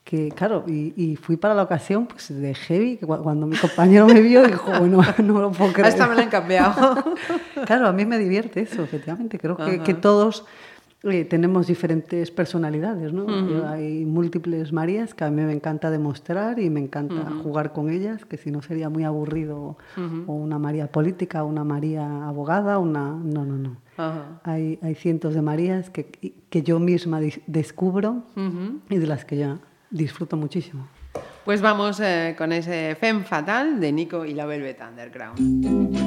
C: que claro, y, y fui para la ocasión pues de heavy, que cu- cuando mi compañero me vio dijo, bueno, no lo puedo creer.
B: Esta me la han cambiado.
C: claro, a mí me divierte eso, efectivamente. Creo que, que todos eh, tenemos diferentes personalidades, ¿no? Hay múltiples Marías que a mí me encanta demostrar y me encanta jugar con ellas, que si no sería muy aburrido, o una María política, una María abogada, una... No, no, no. Hay, hay cientos de Marías que, que yo misma descubro y de las que ya disfruto muchísimo.
B: Pues vamos eh, con ese Femme Fatal de Nico y la Velvet Underground.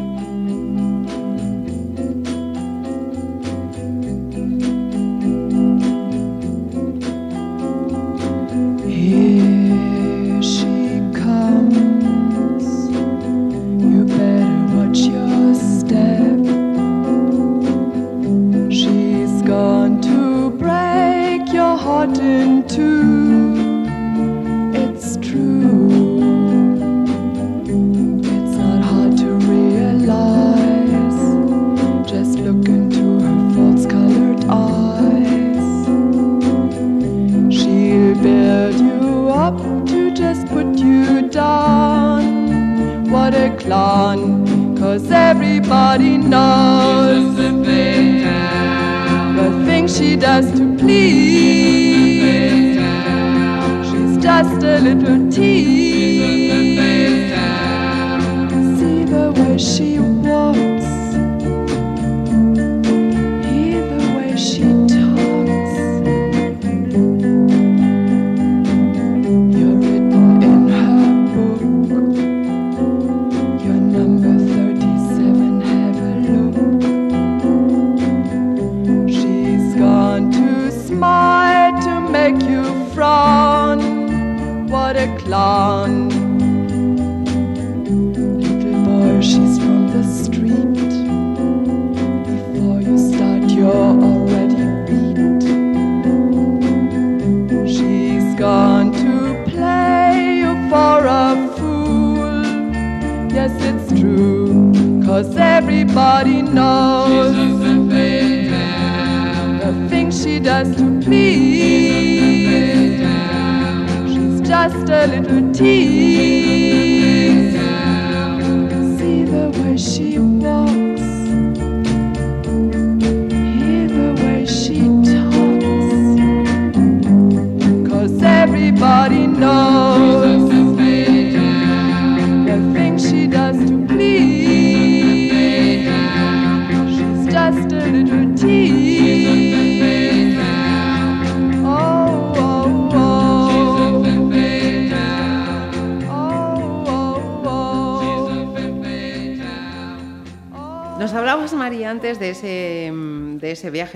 M: A clown, cause everybody knows the things she does to please. She's just a little tease. See the way she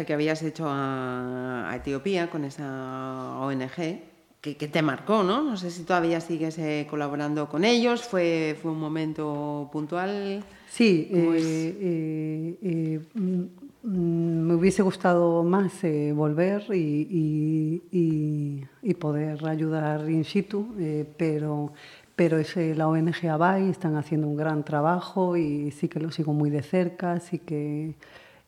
B: viaje que habías hecho a, a Etiopía con esa ONG, que, que te marcó, ¿no? No sé si todavía sigues eh, colaborando con ellos, fue, fue un momento puntual.
C: Sí,
B: ¿Cómo
C: eh, eh, mm, me hubiese gustado más volver y, y- y- y poder ayudar in situ, pero, pero es la ONG ABAI, están haciendo un gran trabajo y sí que lo sigo muy de cerca, sí que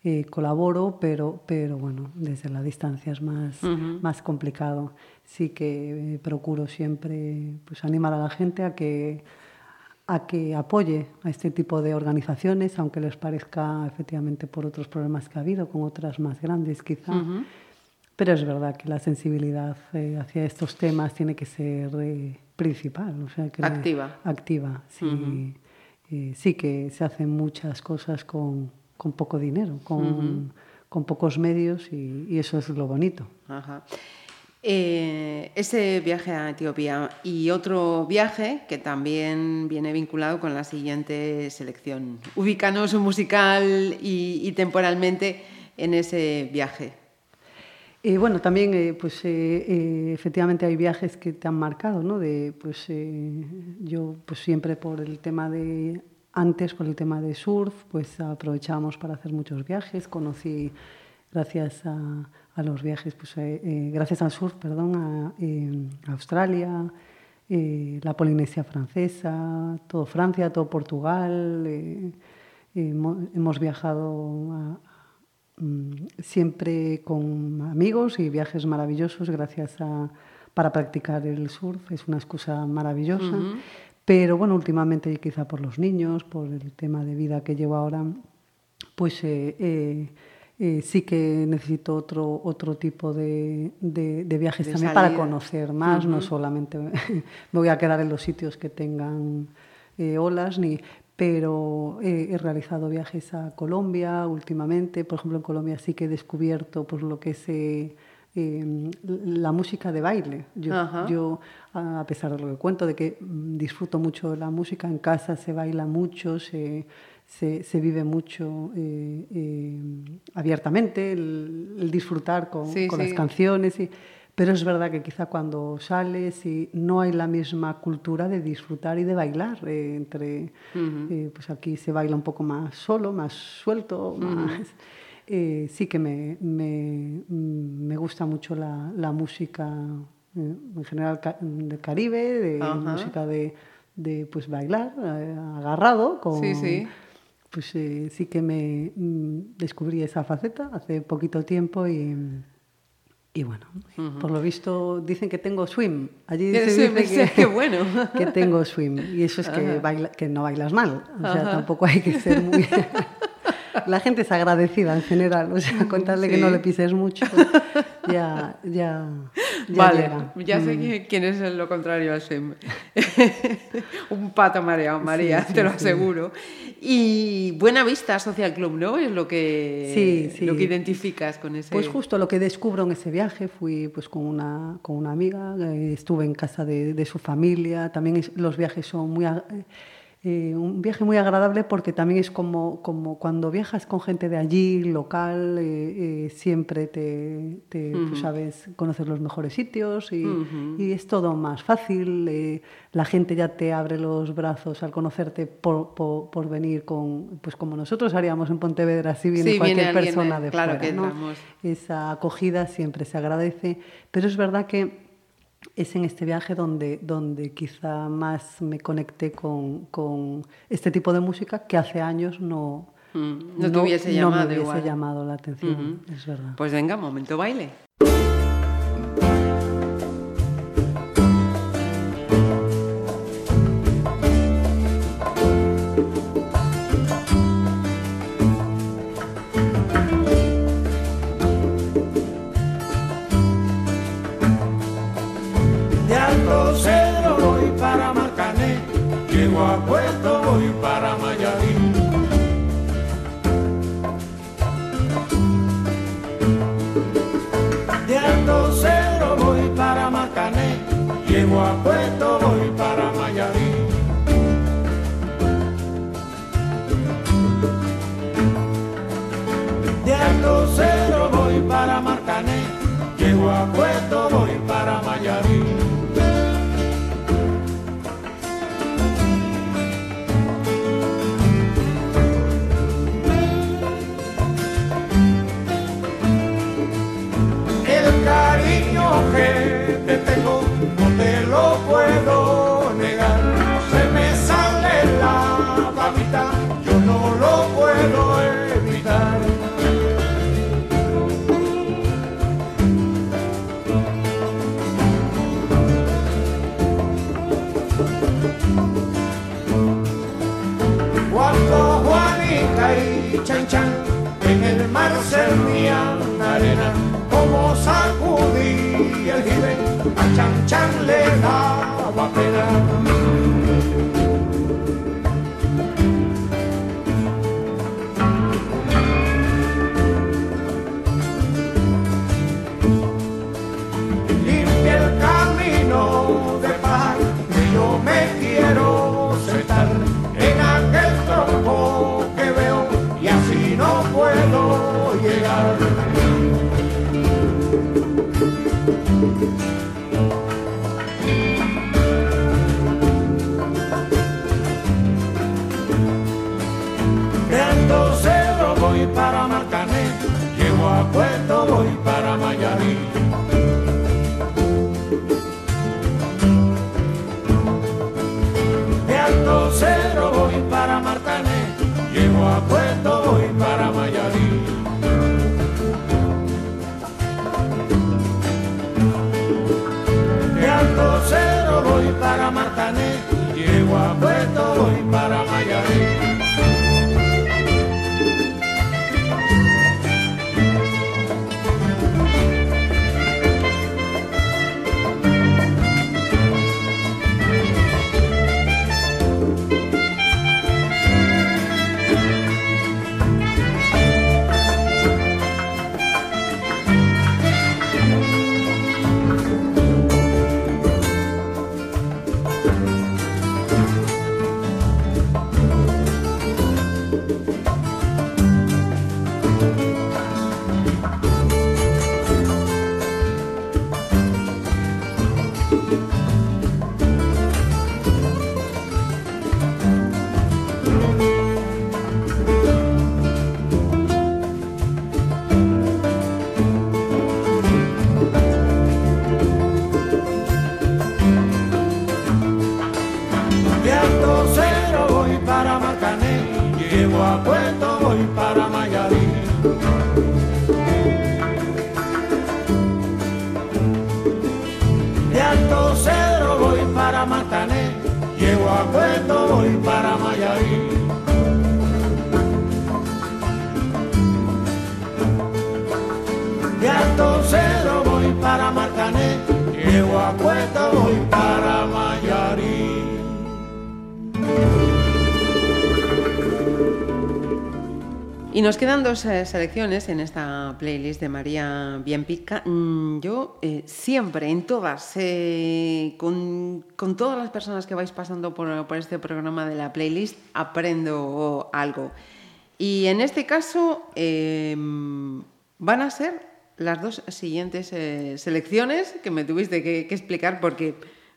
C: eh, colaboro, pero, pero bueno, desde la distancia es más, más complicado. Sí que eh, procuro siempre pues, animar a la gente a que a que apoye a este tipo de organizaciones, aunque les parezca efectivamente por otros problemas que ha habido, con otras más grandes quizá. Pero es verdad que la sensibilidad eh, hacia estos temas tiene que ser eh, principal. O sea, que
B: Activa.
C: Activa, sí. Eh, sí que se hacen muchas cosas con, con poco dinero, con, con pocos medios y, y eso es lo bonito.
B: Ajá. Eh, ese viaje a Etiopía y otro viaje que también viene vinculado con la siguiente selección. Ubícanos musical y, y temporalmente en ese viaje.
C: Eh, bueno, también, eh, pues eh, efectivamente hay viajes que te han marcado, ¿no? De, pues yo, pues siempre por el tema de antes, por el tema de surf, pues aprovechábamos para hacer muchos viajes. Conocí, gracias a, los viajes, pues eh, eh, gracias al surf, perdón, a, eh, Australia, la Polinesia francesa, todo Francia, todo Portugal. hemo- hemos viajado mm, siempre con amigos y viajes maravillosos gracias a para practicar el surf es una excusa maravillosa
B: Ujú.
C: Pero bueno últimamente quizá por los niños por el tema de vida que llevo ahora pues eh, eh, eh, sí que necesito otro otro tipo de, de- de viajes
B: De
C: también para conocer más no solamente me voy a quedar en los sitios que tengan olas ni pero eh, he realizado viajes a Colombia últimamente. Por ejemplo, en Colombia sí que he descubierto pues, lo que es eh, eh, la música de baile. Yo, a pesar de lo que cuento, de que mm, disfruto mucho la música, en casa se baila mucho, se, se, se vive mucho eh, eh, abiertamente, el, el disfrutar con,
B: Sí,
C: con
B: sí.
C: las canciones. Y, pero es verdad que quizá cuando sales y no hay la misma cultura de disfrutar y de bailar. eh, entre, eh, pues aquí se baila un poco más solo, más suelto, más... eh, sí que me, me, mm, me gusta mucho la, la música eh, en general ca- del Caribe, de
B: Ajá.
C: música de, de pues bailar eh, agarrado con
B: Sí, sí.
C: pues eh, sí que me mm, descubrí esa faceta hace poquito tiempo y, y bueno, por lo visto dicen que tengo swim. Allí
B: Tienes
C: se
B: swim,
C: dice
B: sí,
C: que,
B: qué bueno.
C: que tengo swim. Y eso es que, baila- que no bailas mal. O sea,
B: Ajá.
C: tampoco hay que ser muy... La gente es agradecida en general, o sea, contarle que no le pises mucho, ya, ya, ya
B: vale,
C: llega.
B: ya sé
C: Mm.
B: quién es lo contrario al swim. Un pato mareado, María,
C: Sí, sí,
B: te lo aseguro. Y Buena Vista Social Club, ¿no? Es lo que. Lo que identificas con ese...
C: Pues justo lo que descubro en ese viaje, fui pues con una, con una amiga, eh, estuve en casa de, de su familia, también es- los viajes son muy... ag- eh, un viaje muy agradable porque también es como, como cuando viajas con gente de allí, local, eh, eh, siempre te, pues, sabes conocer los mejores sitios y, es todo más fácil. la gente ya te abre los brazos al conocerte por, por, por venir con, pues como nosotros haríamos en Pontevedra, si viene
B: Sí,
C: cualquier persona de
B: claro,
C: fuera.
B: que
C: ¿no? esa acogida siempre se agradece, pero es verdad que es en este viaje donde, donde quizá más me conecté con, con este tipo de música que hace años no,
B: Mm, no te hubiese llamado
C: me hubiese llamado la atención, es verdad.
B: Pues venga, momento baile.
D: lo puedo negar. Se me sale la babita, yo no lo puedo evitar.
N: Cuando Juanita y Chan Chan en el mar servían arena, como sacudí el jibe a Chan Chan le
B: Y nos quedan dos eh, selecciones en esta playlist de María Bienpica. Mm, yo eh, siempre, en todas, eh, con, todas las personas que vais pasando por, este programa de la playlist, aprendo algo. Y en este caso eh, van a ser las dos siguientes selecciones que me tuviste que, explicar porque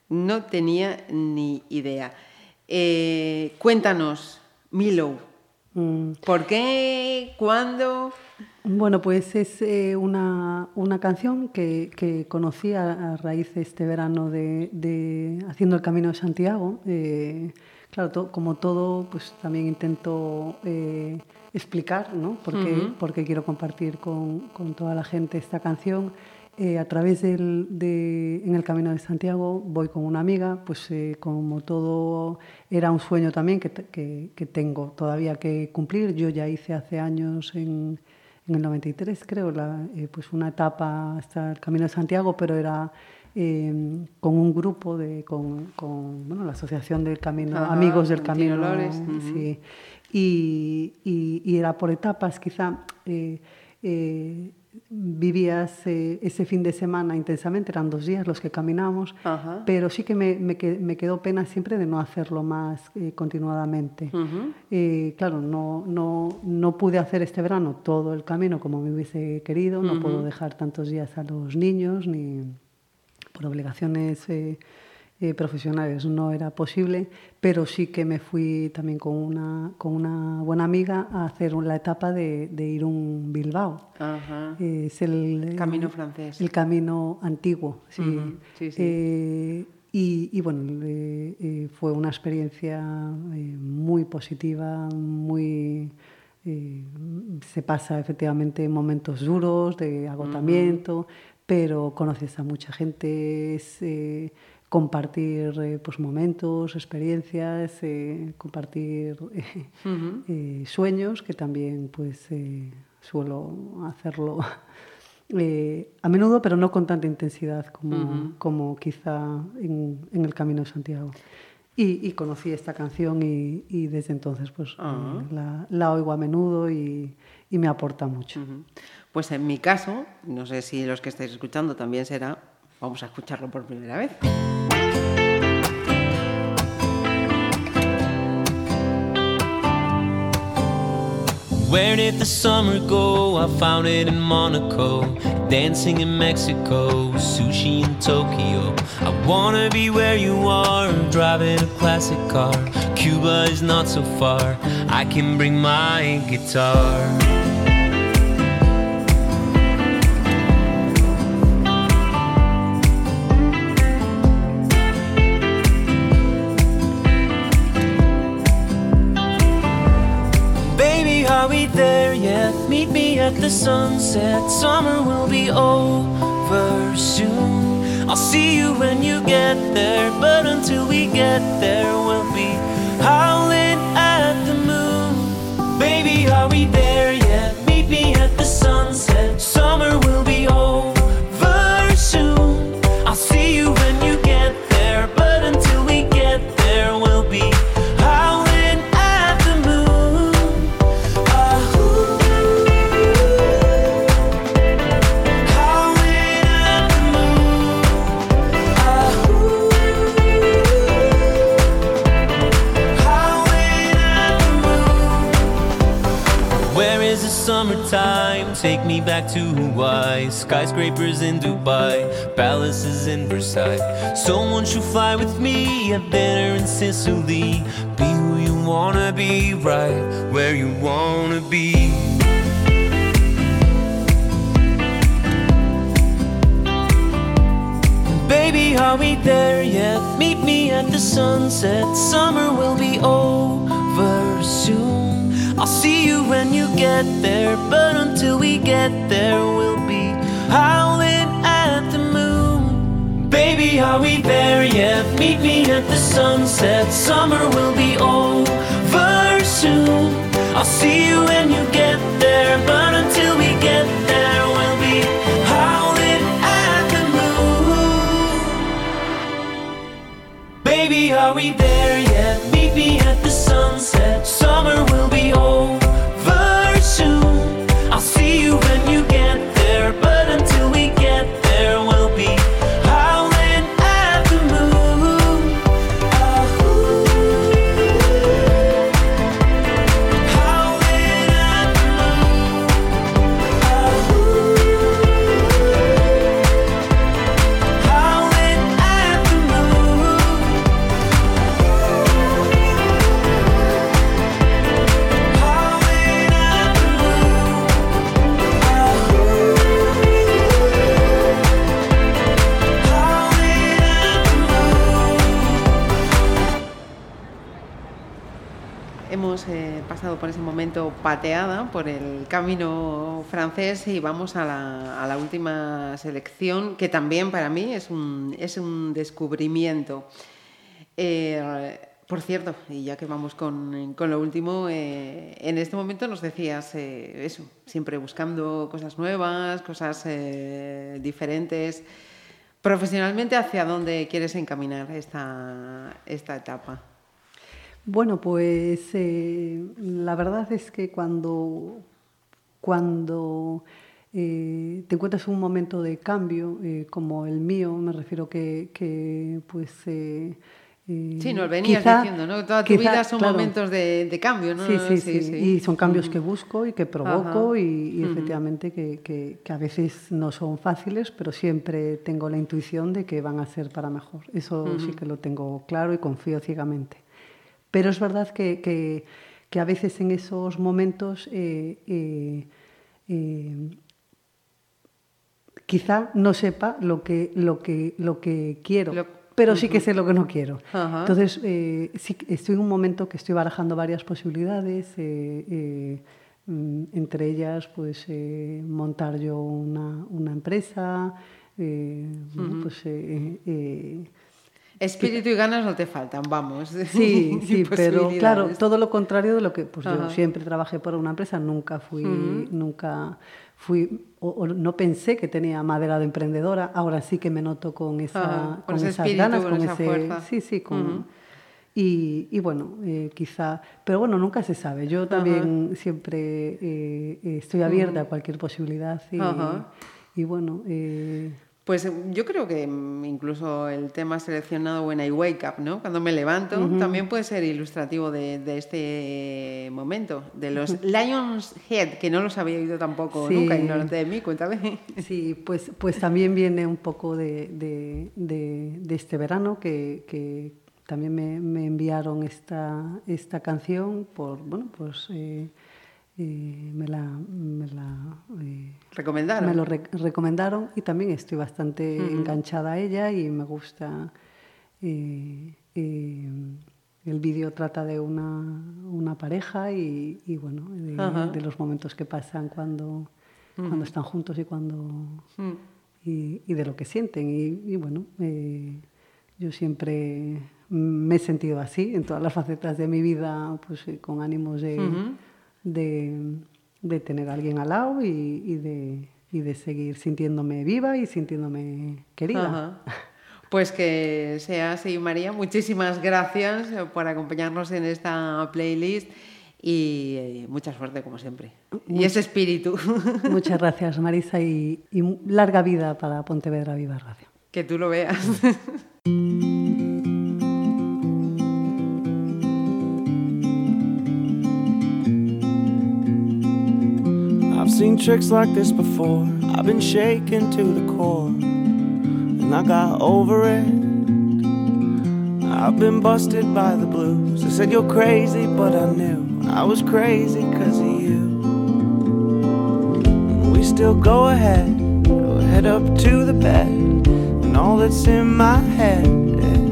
B: no tenía ni idea. Cuéntanos, Milo,
C: Mm,
B: ¿por qué? ¿Cuándo?
C: Bueno, pues es eh, una, una canción que, que conocí a, a raíz de este verano de, de Haciendo el Camino de Santiago. Eh, claro, to- como todo, pues también intento eh, explicar ¿no? por, qué, por qué quiero compartir con, con toda la gente esta canción. Eh, a través del, de, en el Camino de Santiago voy con una amiga, pues eh, como todo era un sueño también que, que, que tengo todavía que cumplir. Yo ya hice hace años en, en el 93, creo, la, eh, pues una etapa hasta el Camino de Santiago, pero era eh, con un grupo, de, con, con, bueno, la Asociación del Camino,
B: Ajá,
C: Amigos del Camino. Sí. y, y- y era por etapas, quizá. eh, vivías eh, ese fin de semana intensamente, eran dos días los que caminamos,
B: Ajá.
C: pero sí que me, me que- me quedó pena siempre de no hacerlo más eh, continuadamente. Eh, claro, no, no, no pude hacer este verano todo el camino como me hubiese querido, no
B: Ujú.
C: puedo dejar tantos días a los niños, ni por obligaciones eh, profesionales no era posible, pero sí que me fui también con una, con una buena amiga a hacer la etapa de, de Irún Bilbao.
B: Ajá.
C: Eh, es el
B: Camino francés.
C: El camino antiguo, sí.
B: Sí, sí.
C: Eh, y, y bueno, fue una experiencia muy positiva, muy... se pasa efectivamente momentos duros de agotamiento, pero conoces a mucha gente, es compartir eh, pues momentos, experiencias, eh, compartir eh,
B: Ujú.
C: eh, sueños, que también pues eh, suelo hacerlo eh, a menudo, pero no con tanta intensidad como,
B: Ujú.
C: como quizá en, en el Camino de Santiago. Y, y conocí esta canción y, y desde entonces pues
B: Ah.
C: eh, la, la oigo a menudo y, y me aporta mucho.
B: Pues en mi caso, no sé si los que estáis escuchando también será, vamos a escucharlo por primera vez.
K: Where did the summer go? I found it in Monaco, dancing in Mexico, sushi in Tokyo. I wanna be where you are, driving a classic car. Cuba is not so far, I can bring my guitar. There yet? Meet me at the sunset. Summer will be over soon. I'll see you when you get there, but until we get there, we'll be howling at the moon. Baby, are we there yet? Meet me at the sunset. Summer will Take me back to Hawaii. Skyscrapers in Dubai, palaces in Versailles. Someone should fly with me, have dinner in Sicily. Be who you wanna be, right where you wanna be. Baby, are we there yet? Meet me at the sunset. Summer will be over soon. I'll see you when you get there, but until we get there, we'll be howling at the moon. Baby, are we there yet? Meet me at the sunset. Summer will be over soon. I'll see you when you get there, but until we get there, we'll be howling at the moon. Baby, are we there yet?
B: Pateada por el camino francés y vamos a la, última selección, que también para mí es un, es un descubrimiento. Eh, por cierto, y ya que vamos con, con lo último, eh, en este momento nos decías eh, eso, siempre buscando cosas nuevas, cosas diferentes. Profesionalmente, ¿hacia dónde quieres encaminar esta, esta etapa?
C: Bueno, pues eh, la verdad es que cuando, cuando eh, te encuentras en un momento de cambio, eh, como el mío, me refiero que, que pues... eh, eh,
B: Sí, nos venías
C: quizá-
B: diciendo, ¿no? Toda tu
C: quizá,
B: vida son
C: claro.
B: momentos de, de cambio, ¿no?
C: Sí, sí, sí,
B: sí.
C: Y son cambios que busco y que provoco
B: Ajá.
C: y, efectivamente que, que- que a veces no son fáciles, pero siempre tengo la intuición de que van a ser para mejor. Eso sí que lo tengo claro y confío ciegamente. Pero es verdad que, que- que a veces en esos momentos eh, eh, eh, quizá no sepa lo que, lo que, lo que quiero, pero sí que sé lo que no quiero. Entonces, sí, estoy en un momento que estoy barajando varias posibilidades, mm, entre ellas, pues, montar yo una, una empresa, pues...
B: Espíritu y ganas no te faltan, vamos.
C: Sí, sí, pero claro, todo lo contrario de lo que pues yo siempre trabajé por una empresa, nunca fui, nunca fui o, o no pensé que tenía madera de emprendedora, ahora sí que me noto con esa
B: Ajá, con ese
C: esas
B: espíritu,
C: ganas,
B: con
C: con
B: esa
C: ese
B: fuerza.
C: sí, sí, con y, y bueno, eh, quizá, pero bueno, nunca se sabe. Yo también siempre eh, eh, estoy abierta a cualquier posibilidad y, y bueno, eh,
B: Pues eh, yo creo que mm, incluso el tema seleccionado When I Wake Up, ¿no? Cuando me levanto, también puede ser ilustrativo de, de este momento, de los Lions Head, que no los había oído tampoco
C: Sí.
B: nunca, ignorante de mí, cuéntame.
C: Sí, pues, pues también viene un poco de, de- de- de este verano que, que también me, me enviaron esta, esta canción por, bueno, pues eh, eh, me la, me la, eh,
B: ¿Recomendaron?
C: me lo re- recomendaron y también estoy bastante enganchada a ella y me gusta. eh, eh, el vídeo trata de una, una pareja y, y, bueno, de, los momentos que pasan cuando, cuando están juntos y cuando y, y de lo que sienten. Y, y bueno, yo siempre me he sentido así en todas las facetas de mi vida, pues con ánimos de. De, de tener a alguien al lado y, y de, y de seguir sintiéndome viva y sintiéndome querida.
B: Ajá. Pues que sea así, María. Muchísimas gracias eh, por acompañarnos en esta playlist y eh, mucha suerte como siempre. Y ese espíritu.
C: Muchas gracias, Marisa, y, y larga vida para Pontevedra Viva Radio.
B: que tú lo veas.
D: seen tricks like this before. I've been shaken to the core, and I got over it. I've been busted by the blues. I said you're crazy, but I knew I was crazy because of you. We still go ahead, we'll head up to the bed, and all that's in my head is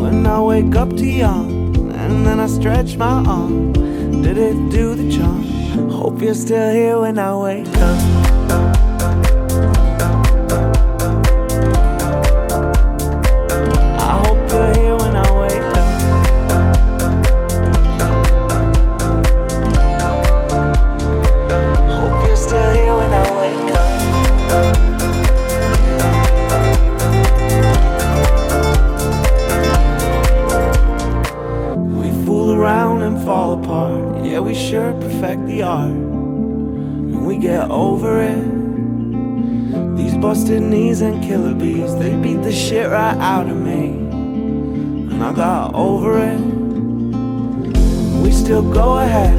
D: when I wake up to yawn, and then I stretch my arm. Did it do the charm? Hope you're still here when I wake up. Busted knees and killer bees, they beat the shit right out of me. And I got over it. We still go ahead,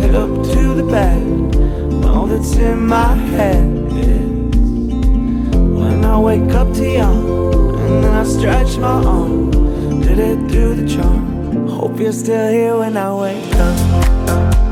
D: head up to the bed. All that's in my head is when I wake up to yawn, and then I stretch my arm. Did it do the charm? Hope you're still here when I wake up.